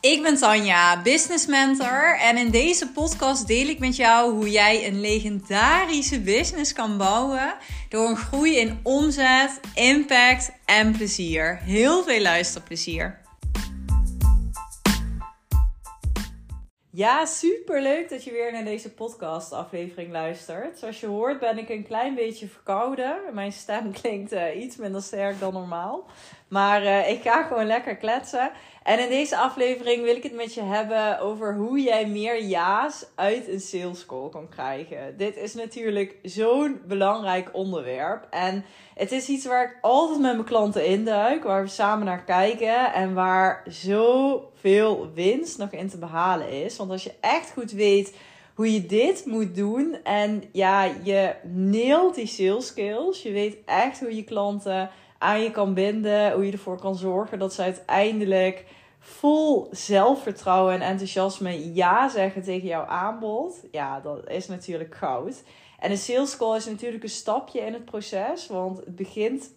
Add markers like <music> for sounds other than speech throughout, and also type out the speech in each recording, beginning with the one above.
Ik ben Tanja, business mentor en in deze podcast deel ik met jou hoe jij een legendarische business kan bouwen door een groei in omzet, impact en plezier. Heel veel luisterplezier. Ja, super leuk dat je weer naar deze podcast aflevering luistert. Zoals je hoort ben ik een klein beetje verkouden. Mijn stem <laughs> klinkt uh, iets minder sterk dan normaal. Maar uh, ik ga gewoon lekker kletsen. En in deze aflevering wil ik het met je hebben over hoe jij meer ja's uit een sales call kan krijgen. Dit is natuurlijk zo'n belangrijk onderwerp. En het is iets waar ik altijd met mijn klanten induik, waar we samen naar kijken en waar zoveel winst nog in te behalen is. Want als je echt goed weet hoe je dit moet doen en ja, je neelt die sales skills, je weet echt hoe je klanten aan je kan binden. Hoe je ervoor kan zorgen dat ze uiteindelijk vol zelfvertrouwen en enthousiasme ja zeggen tegen jouw aanbod. Ja, dat is natuurlijk goud. En een sales call is natuurlijk een stapje in het proces. Want het begint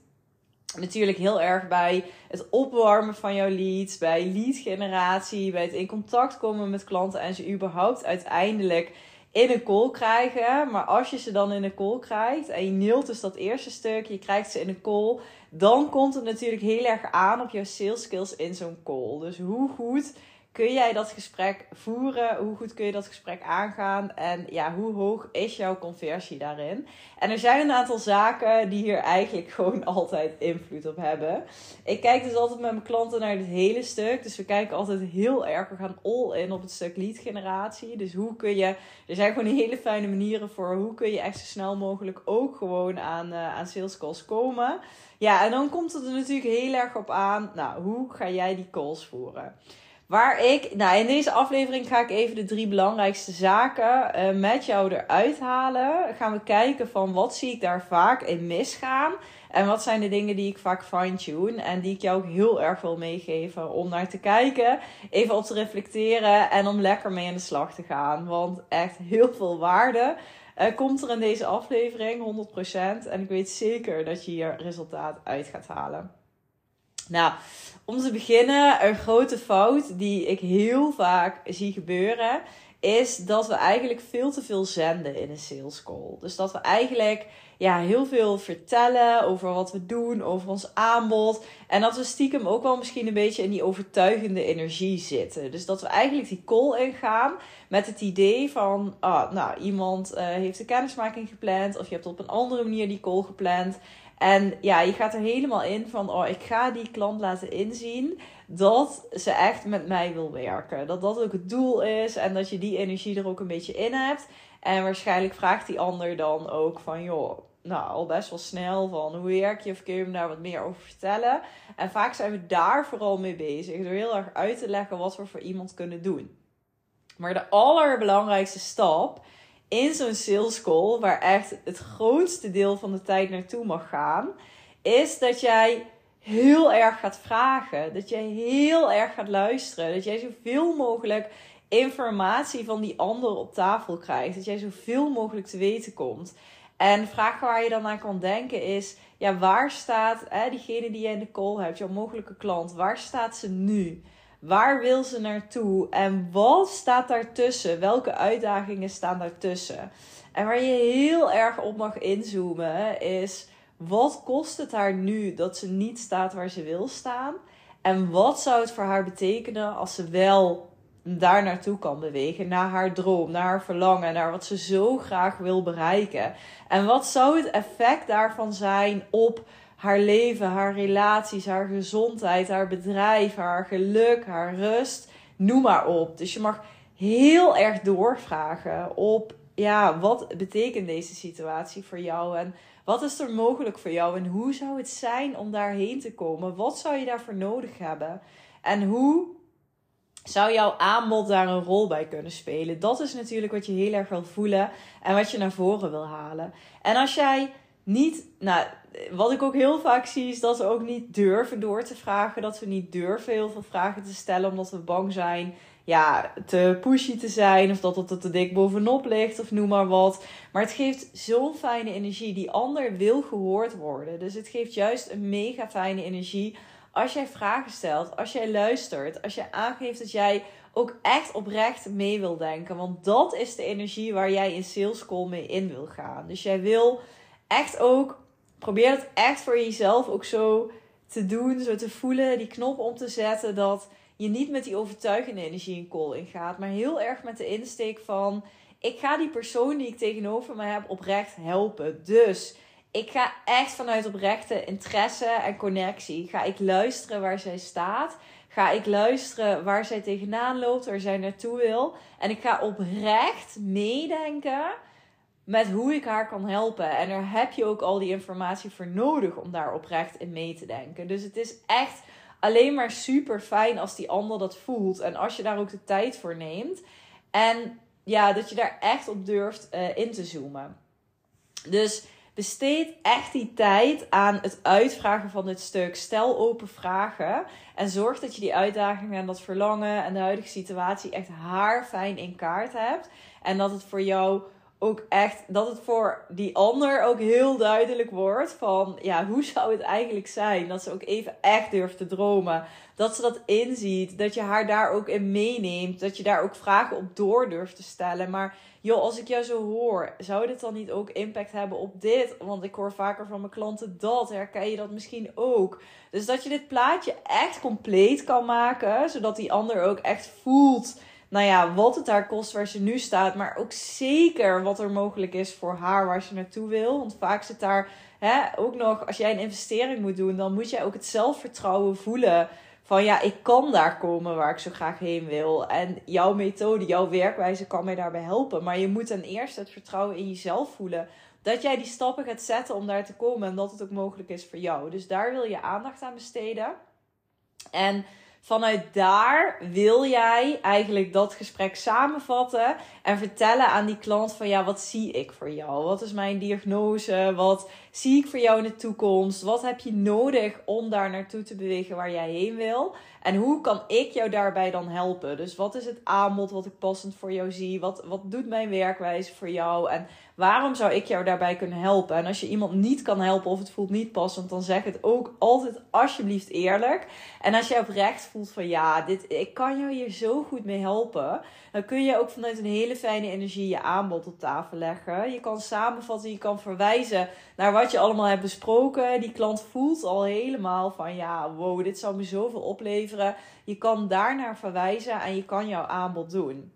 natuurlijk heel erg bij het opwarmen van jouw leads, bij lead generatie, bij het in contact komen met klanten en ze überhaupt uiteindelijk in een call krijgen. Maar als je ze dan in een call krijgt en je neelt dus dat eerste stuk, je krijgt ze in een call, dan komt het natuurlijk heel erg aan op jouw sales skills in zo'n call. Dus hoe goed kun jij dat gesprek voeren? Hoe goed kun je dat gesprek aangaan? En ja, hoe hoog is jouw conversie daarin? En er zijn een aantal zaken die hier eigenlijk <laughs> gewoon altijd invloed op hebben. Ik kijk dus altijd met mijn klanten naar dit hele stuk. Dus we kijken altijd heel erg. We gaan all in op het stuk lead generatie. Dus hoe kun je. Er zijn gewoon hele fijne manieren voor hoe kun je echt zo snel mogelijk ook gewoon aan, uh, aan sales calls komen. Ja, en dan komt het er natuurlijk heel erg op aan. Nou, hoe ga jij die calls voeren? Waar ik, nou in deze aflevering ga ik even de drie belangrijkste zaken uh, met jou eruit halen. Gaan we kijken van wat zie ik daar vaak in misgaan. En wat zijn de dingen die ik vaak fine-tune. En die ik jou ook heel erg wil meegeven om naar te kijken. Even op te reflecteren en om lekker mee aan de slag te gaan. Want echt heel veel waarde uh, komt er in deze aflevering, 100%. En ik weet zeker dat je hier resultaat uit gaat halen. Nou, om te beginnen, een grote fout die ik heel vaak zie gebeuren, is dat we eigenlijk veel te veel zenden in een sales call. Dus dat we eigenlijk ja, heel veel vertellen over wat we doen, over ons aanbod. En dat we stiekem ook wel misschien een beetje in die overtuigende energie zitten. Dus dat we eigenlijk die call ingaan met het idee van, ah, nou, iemand uh, heeft een kennismaking gepland of je hebt op een andere manier die call gepland. En ja, je gaat er helemaal in van, oh, ik ga die klant laten inzien dat ze echt met mij wil werken. Dat dat ook het doel is en dat je die energie er ook een beetje in hebt. En waarschijnlijk vraagt die ander dan ook van, joh, nou, al best wel snel van hoe werk je of kun je me daar wat meer over vertellen. En vaak zijn we daar vooral mee bezig, door heel erg uit te leggen wat we voor iemand kunnen doen. Maar de allerbelangrijkste stap in zo'n sales call, waar echt het grootste deel van de tijd naartoe mag gaan, is dat jij heel erg gaat vragen. Dat jij heel erg gaat luisteren. Dat jij zoveel mogelijk informatie van die ander op tafel krijgt. Dat jij zoveel mogelijk te weten komt. En vraag waar je dan aan kan denken is: ja, waar staat hè, diegene die je in de call hebt, jouw mogelijke klant, waar staat ze nu? Waar wil ze naartoe? En wat staat daartussen? Welke uitdagingen staan daartussen? En waar je heel erg op mag inzoomen is: wat kost het haar nu dat ze niet staat waar ze wil staan? En wat zou het voor haar betekenen als ze wel daar naartoe kan bewegen, naar haar droom, naar haar verlangen, naar wat ze zo graag wil bereiken? En wat zou het effect daarvan zijn op haar leven, haar relaties, haar gezondheid, haar bedrijf, haar geluk, haar rust. Noem maar op. Dus je mag heel erg doorvragen op, ja, wat betekent deze situatie voor jou en wat is er mogelijk voor jou en hoe zou het zijn om daarheen te komen? Wat zou je daarvoor nodig hebben? En hoe zou jouw aanbod daar een rol bij kunnen spelen? Dat is natuurlijk wat je heel erg wil voelen en wat je naar voren wil halen. En als jij niet, nou, wat ik ook heel vaak zie, is dat we ook niet durven door te vragen. Dat we niet durven heel veel vragen te stellen, omdat we bang zijn ja, te pushy te zijn. Of dat het te dik bovenop ligt, of noem maar wat. Maar het geeft zo'n fijne energie. Die ander wil gehoord worden. Dus het geeft juist een mega fijne energie als jij vragen stelt, als jij luistert, als jij aangeeft dat jij ook echt oprecht mee wil denken. Want dat is de energie waar jij in sales call mee in wil gaan. Dus jij wil echt ook, probeer het echt voor jezelf ook zo te doen, zo te voelen, die knop om te zetten dat je niet met die overtuigende energie in call ingaat, maar heel erg met de insteek van ik ga die persoon die ik tegenover me heb oprecht helpen. Dus ik ga echt vanuit oprechte interesse en connectie. Ga ik luisteren waar zij staat. Ga ik luisteren waar zij tegenaan loopt, waar zij naartoe wil. En ik ga oprecht meedenken met hoe ik haar kan helpen. En daar heb je ook al die informatie voor nodig om daar oprecht in mee te denken. Dus het is echt alleen maar super fijn als die ander dat voelt. En als je daar ook de tijd voor neemt. En ja, dat je daar echt op durft uh, in te zoomen. Dus besteed echt die tijd aan het uitvragen van dit stuk. Stel open vragen. En zorg dat je die uitdagingen en dat verlangen en de huidige situatie echt haarfijn in kaart hebt. En dat het voor jou ook echt, dat het voor die ander ook heel duidelijk wordt van, ja, hoe zou het eigenlijk zijn? Dat ze ook even echt durft te dromen. Dat ze dat inziet, dat je haar daar ook in meeneemt, dat je daar ook vragen op door durft te stellen. Maar joh, als ik jou zo hoor, zou dit dan niet ook impact hebben op dit? Want ik hoor vaker van mijn klanten dat. Herken je dat misschien ook? Dus dat je dit plaatje echt compleet kan maken, zodat die ander ook echt voelt nou ja, wat het haar kost waar ze nu staat. Maar ook zeker wat er mogelijk is voor haar waar ze naartoe wil. Want vaak zit daar hè, ook nog, als jij een investering moet doen, dan moet jij ook het zelfvertrouwen voelen. Van ja, ik kan daar komen waar ik zo graag heen wil. En jouw methode, jouw werkwijze kan mij daarbij helpen. Maar je moet ten eerste het vertrouwen in jezelf voelen. Dat jij die stappen gaat zetten om daar te komen. En dat het ook mogelijk is voor jou. Dus daar wil je aandacht aan besteden. En Vanuit daar wil jij eigenlijk dat gesprek samenvatten en vertellen aan die klant van ja, wat zie ik voor jou? Wat is mijn diagnose? Wat zie ik voor jou in de toekomst? Wat heb je nodig om daar naartoe te bewegen waar jij heen wil? En hoe kan ik jou daarbij dan helpen? Dus wat is het aanbod wat ik passend voor jou zie? Wat, wat doet mijn werkwijze voor jou? En waarom zou ik jou daarbij kunnen helpen? En als je iemand niet kan helpen of het voelt niet passend, dan zeg het ook altijd alsjeblieft eerlijk. En als je oprecht voelt van ja, dit, ik kan jou hier zo goed mee helpen, dan kun je ook vanuit een hele fijne energie je aanbod op tafel leggen. Je kan samenvatten, je kan verwijzen naar wat je allemaal hebt besproken. Die klant voelt al helemaal van ja, wow, dit zou me zoveel opleveren. Je kan daarnaar verwijzen en je kan jouw aanbod doen.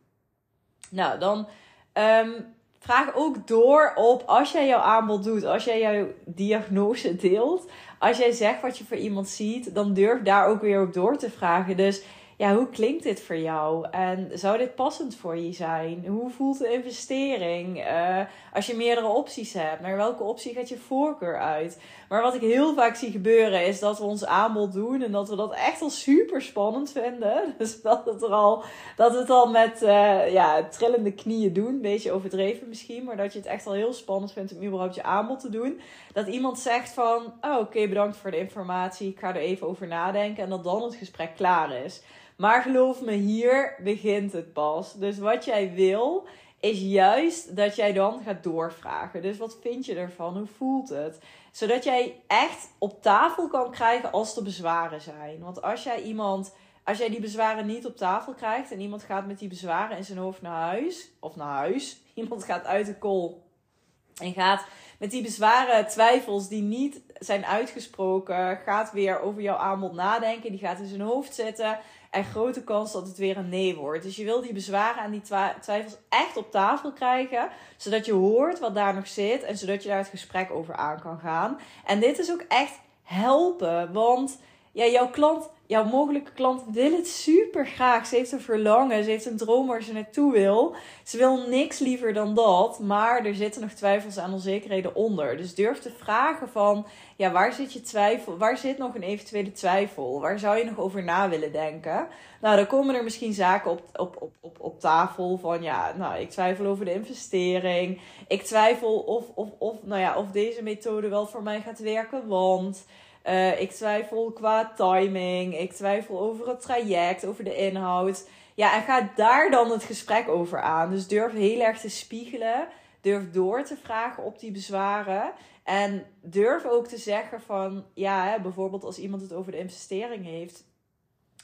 Nou, dan um, vraag ook door op als jij jouw aanbod doet, als jij jouw diagnose deelt, als jij zegt wat je voor iemand ziet, dan durf daar ook weer op door te vragen. Dus ja, hoe klinkt dit voor jou? En zou dit passend voor je zijn? Hoe voelt de investering? Uh, als je meerdere opties hebt, naar welke optie gaat je voorkeur uit? Maar wat ik heel vaak zie gebeuren is dat we ons aanbod doen en dat we dat echt al super spannend vinden. <laughs> Dus dat het al, dat we het al met uh, ja, trillende knieën doen. Een beetje overdreven misschien, maar dat je het echt al heel spannend vindt om überhaupt je aanbod te doen. Dat iemand zegt van, oh, oké, bedankt voor de informatie, ik ga er even over nadenken en dat dan het gesprek klaar is. Maar geloof me, hier begint het pas. Dus wat jij wil, is juist dat jij dan gaat doorvragen. Dus wat vind je ervan? Hoe voelt het? Zodat jij echt op tafel kan krijgen als er bezwaren zijn. Want als jij iemand, als jij die bezwaren niet op tafel krijgt en iemand gaat met die bezwaren in zijn hoofd naar huis, of naar huis, <laughs> iemand gaat uit de kool en gaat met die bezwaren, twijfels die niet zijn uitgesproken, gaat weer over jouw aanbod nadenken. Die gaat in zijn hoofd zitten en grote kans dat het weer een nee wordt. Dus je wil die bezwaren en die twijfels echt op tafel krijgen, zodat je hoort wat daar nog zit en zodat je daar het gesprek over aan kan gaan. En dit is ook echt helpen, want ja, jouw klant, jouw mogelijke klant wil het super graag. Ze heeft een verlangen, ze heeft een droom waar ze naartoe wil. Ze wil niks liever dan dat, maar er zitten nog twijfels en onzekerheden onder. Dus durf te vragen van, ja, waar zit je twijfel? Waar zit nog een eventuele twijfel? Waar zou je nog over na willen denken? Nou, dan komen er misschien zaken op, op, op, op, op tafel van, ja, nou, ik twijfel over de investering. Ik twijfel of, of, of, nou ja, of deze methode wel voor mij gaat werken, want... Uh, ik twijfel qua timing. Ik twijfel over het traject, over de inhoud. Ja, en ga daar dan het gesprek over aan. Dus durf heel erg te spiegelen. Durf door te vragen op die bezwaren. En durf ook te zeggen van, ja, hè, bijvoorbeeld als iemand het over de investering heeft,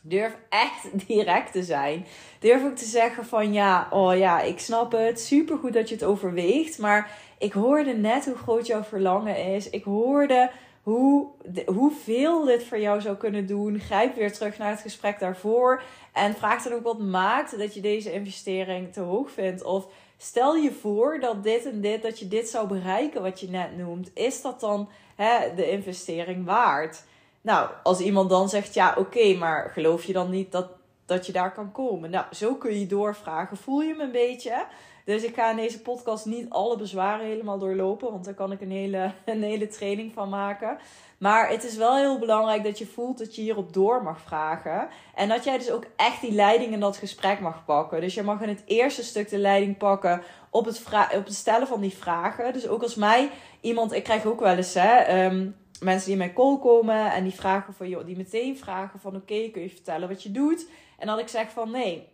durf echt <laughs> direct te zijn. Durf ook te zeggen van, ja, oh ja, ik snap het, supergoed dat je het overweegt, maar ik hoorde net hoe groot jouw verlangen is. Ik hoorde hoe, hoeveel dit voor jou zou kunnen doen. Grijp weer terug naar het gesprek daarvoor. En vraag dan ook wat maakt dat je deze investering te hoog vindt. Of stel je voor dat dit en dit, dat je dit zou bereiken wat je net noemt. Is dat dan hè, de investering waard? Nou, als iemand dan zegt, ja oké, maar geloof je dan niet dat, dat je daar kan komen? Nou, zo kun je doorvragen. Voel je me een beetje? Dus ik ga in deze podcast niet alle bezwaren helemaal doorlopen, want daar kan ik een hele, <laughs> een hele training van maken. Maar het is wel heel belangrijk dat je voelt dat je hierop door mag vragen. En dat jij dus ook echt die leiding in dat gesprek mag pakken. Dus je mag in het eerste stuk de leiding pakken op het, op het stellen van die vragen. Dus ook als mij iemand, ik krijg ook wel eens hè, ehm, mensen die in mijn call komen en die vragen van, joh, die meteen vragen van oké, kun je vertellen wat je doet? En dan ik zeg van nee,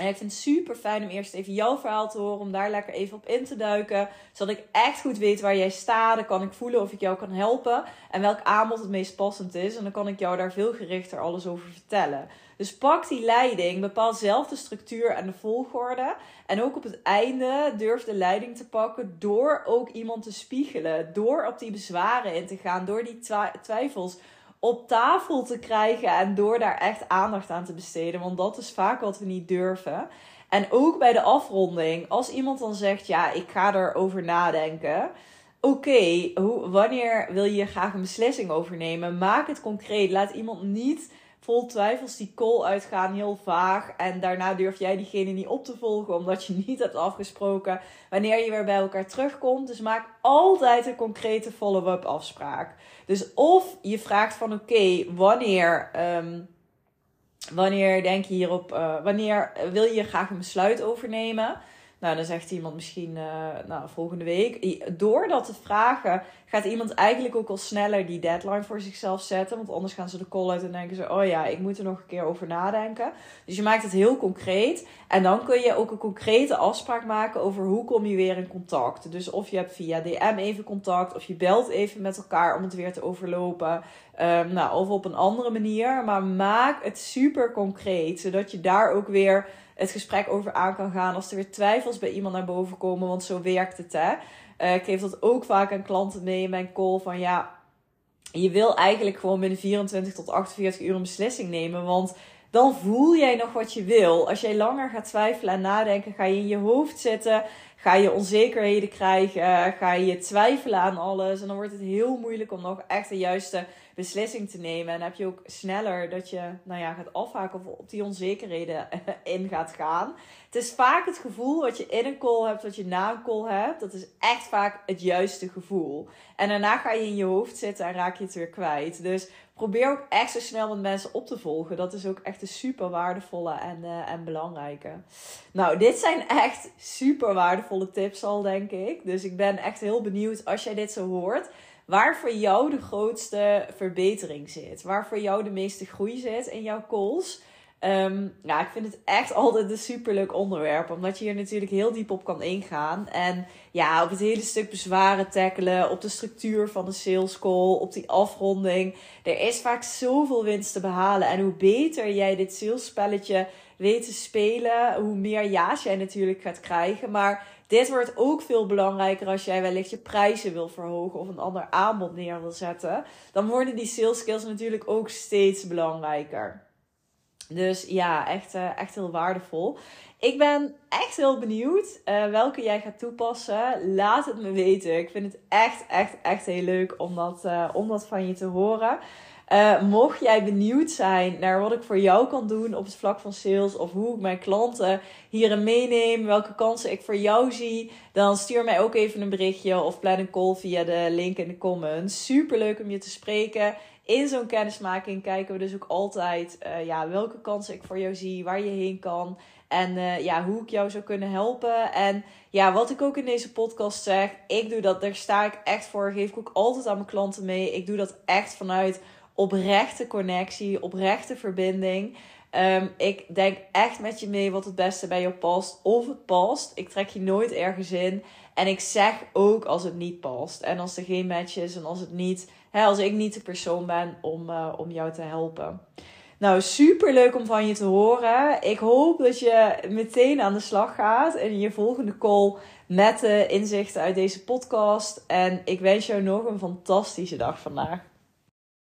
en ik vind het super fijn om eerst even jouw verhaal te horen, om daar lekker even op in te duiken. Zodat ik echt goed weet waar jij staat. Dan kan ik voelen of ik jou kan helpen en welk aanbod het meest passend is. En dan kan ik jou daar veel gerichter alles over vertellen. Dus pak die leiding, bepaal zelf de structuur en de volgorde. En ook op het einde durf de leiding te pakken door ook iemand te spiegelen. Door op die bezwaren in te gaan, door die twijfels op tafel te krijgen en door daar echt aandacht aan te besteden. Want dat is vaak wat we niet durven. En ook bij de afronding, als iemand dan zegt: Ja, ik ga erover nadenken. Oké, wanneer wil je graag een beslissing overnemen? Maak het concreet. Laat iemand niet vol twijfels die call uitgaan, heel vaag. En daarna durf jij diegene niet op te volgen, omdat je niet hebt afgesproken wanneer je weer bij elkaar terugkomt. Dus maak altijd een concrete follow-up afspraak. Dus of je vraagt van oké, wanneer, um, wanneer denk je hierop, uh, wanneer wil je graag een besluit overnemen? Nou, dan zegt iemand misschien uh, nou, volgende week. Door dat te vragen gaat iemand eigenlijk ook al sneller die deadline voor zichzelf zetten. Want anders gaan ze de call uit en denken ze: oh ja, ik moet er nog een keer over nadenken. Dus je maakt het heel concreet. En dan kun je ook een concrete afspraak maken over hoe kom je weer in contact. Dus of je hebt via DM even contact, of je belt even met elkaar om het weer te overlopen. Um, nou, of op een andere manier. Maar maak het super concreet, zodat je daar ook weer het gesprek over aan kan gaan. Als er weer twijfels bij iemand naar boven komen, want zo werkt het hè. Uh, ik geef dat ook vaak aan klanten mee in mijn call van ja, je wil eigenlijk gewoon binnen 24 tot 48 uur een beslissing nemen. Want dan voel jij nog wat je wil. Als jij langer gaat twijfelen en nadenken, ga je in je hoofd zitten. Ga je onzekerheden krijgen. Ga je twijfelen aan alles. En dan wordt het heel moeilijk om nog echt de juiste beslissing te nemen. En heb je ook sneller dat je nou ja, gaat afhaken of op die onzekerheden <laughs> in gaat gaan. Het is vaak het gevoel wat je in een call hebt, wat je na een call hebt. Dat is echt vaak het juiste gevoel. En daarna ga je in je hoofd zitten en raak je het weer kwijt. Dus probeer ook echt zo snel met mensen op te volgen. Dat is ook echt een super waardevolle en, uh, en belangrijke. Nou, dit zijn echt super waardevolle tips al, denk ik. Dus ik ben echt heel benieuwd als jij dit zo hoort waar voor jou de grootste verbetering zit. Waar voor jou de meeste groei zit in jouw calls. Um, ja, ik vind het echt <laughs> altijd een superleuk onderwerp. Omdat je hier natuurlijk heel diep op kan ingaan. En ja, op het hele stuk bezwaren tackelen. Op de structuur van de sales call. Op die afronding. Er is vaak zoveel winst te behalen. En hoe beter jij dit salesspelletje weet te spelen. Hoe meer ja's jij natuurlijk gaat krijgen. Maar dit wordt ook veel belangrijker als jij wellicht je prijzen wil verhogen of een ander aanbod neer wil zetten. Dan worden die sales skills natuurlijk ook steeds belangrijker. Dus ja, echt, uh, echt heel waardevol. Ik ben echt heel benieuwd uh, welke jij gaat toepassen. Laat het me weten. Ik vind het echt, echt, echt heel leuk om dat, uh, om dat van je te horen. Mocht jij benieuwd zijn naar wat ik voor jou kan doen op het vlak van sales of hoe ik mijn klanten hierin meeneem, welke kansen ik voor jou zie, dan stuur mij ook even een berichtje of plan een call via de link in de comments. Super leuk om je te spreken. In zo'n kennismaking kijken we dus ook altijd uh, ja, welke kansen ik voor jou zie, waar je heen kan. En uh, ja, hoe ik jou zou kunnen helpen. En ja, wat ik ook in deze podcast zeg, ik doe dat, daar sta ik echt voor. Geef ik ook altijd aan mijn klanten mee. Ik doe dat echt vanuit oprechte connectie, oprechte verbinding. Ehm, ik denk echt met je mee wat het beste bij jou past. Of het past. Ik trek je nooit ergens in. En ik zeg ook als het niet past. En als er geen match is en als het niet, hè, als ik niet de persoon ben om, uh, om jou te helpen. Nou, super leuk om van je te horen. Ik hoop dat je meteen aan de slag gaat in je volgende call met de inzichten uit deze podcast. En ik wens jou nog een fantastische dag vandaag.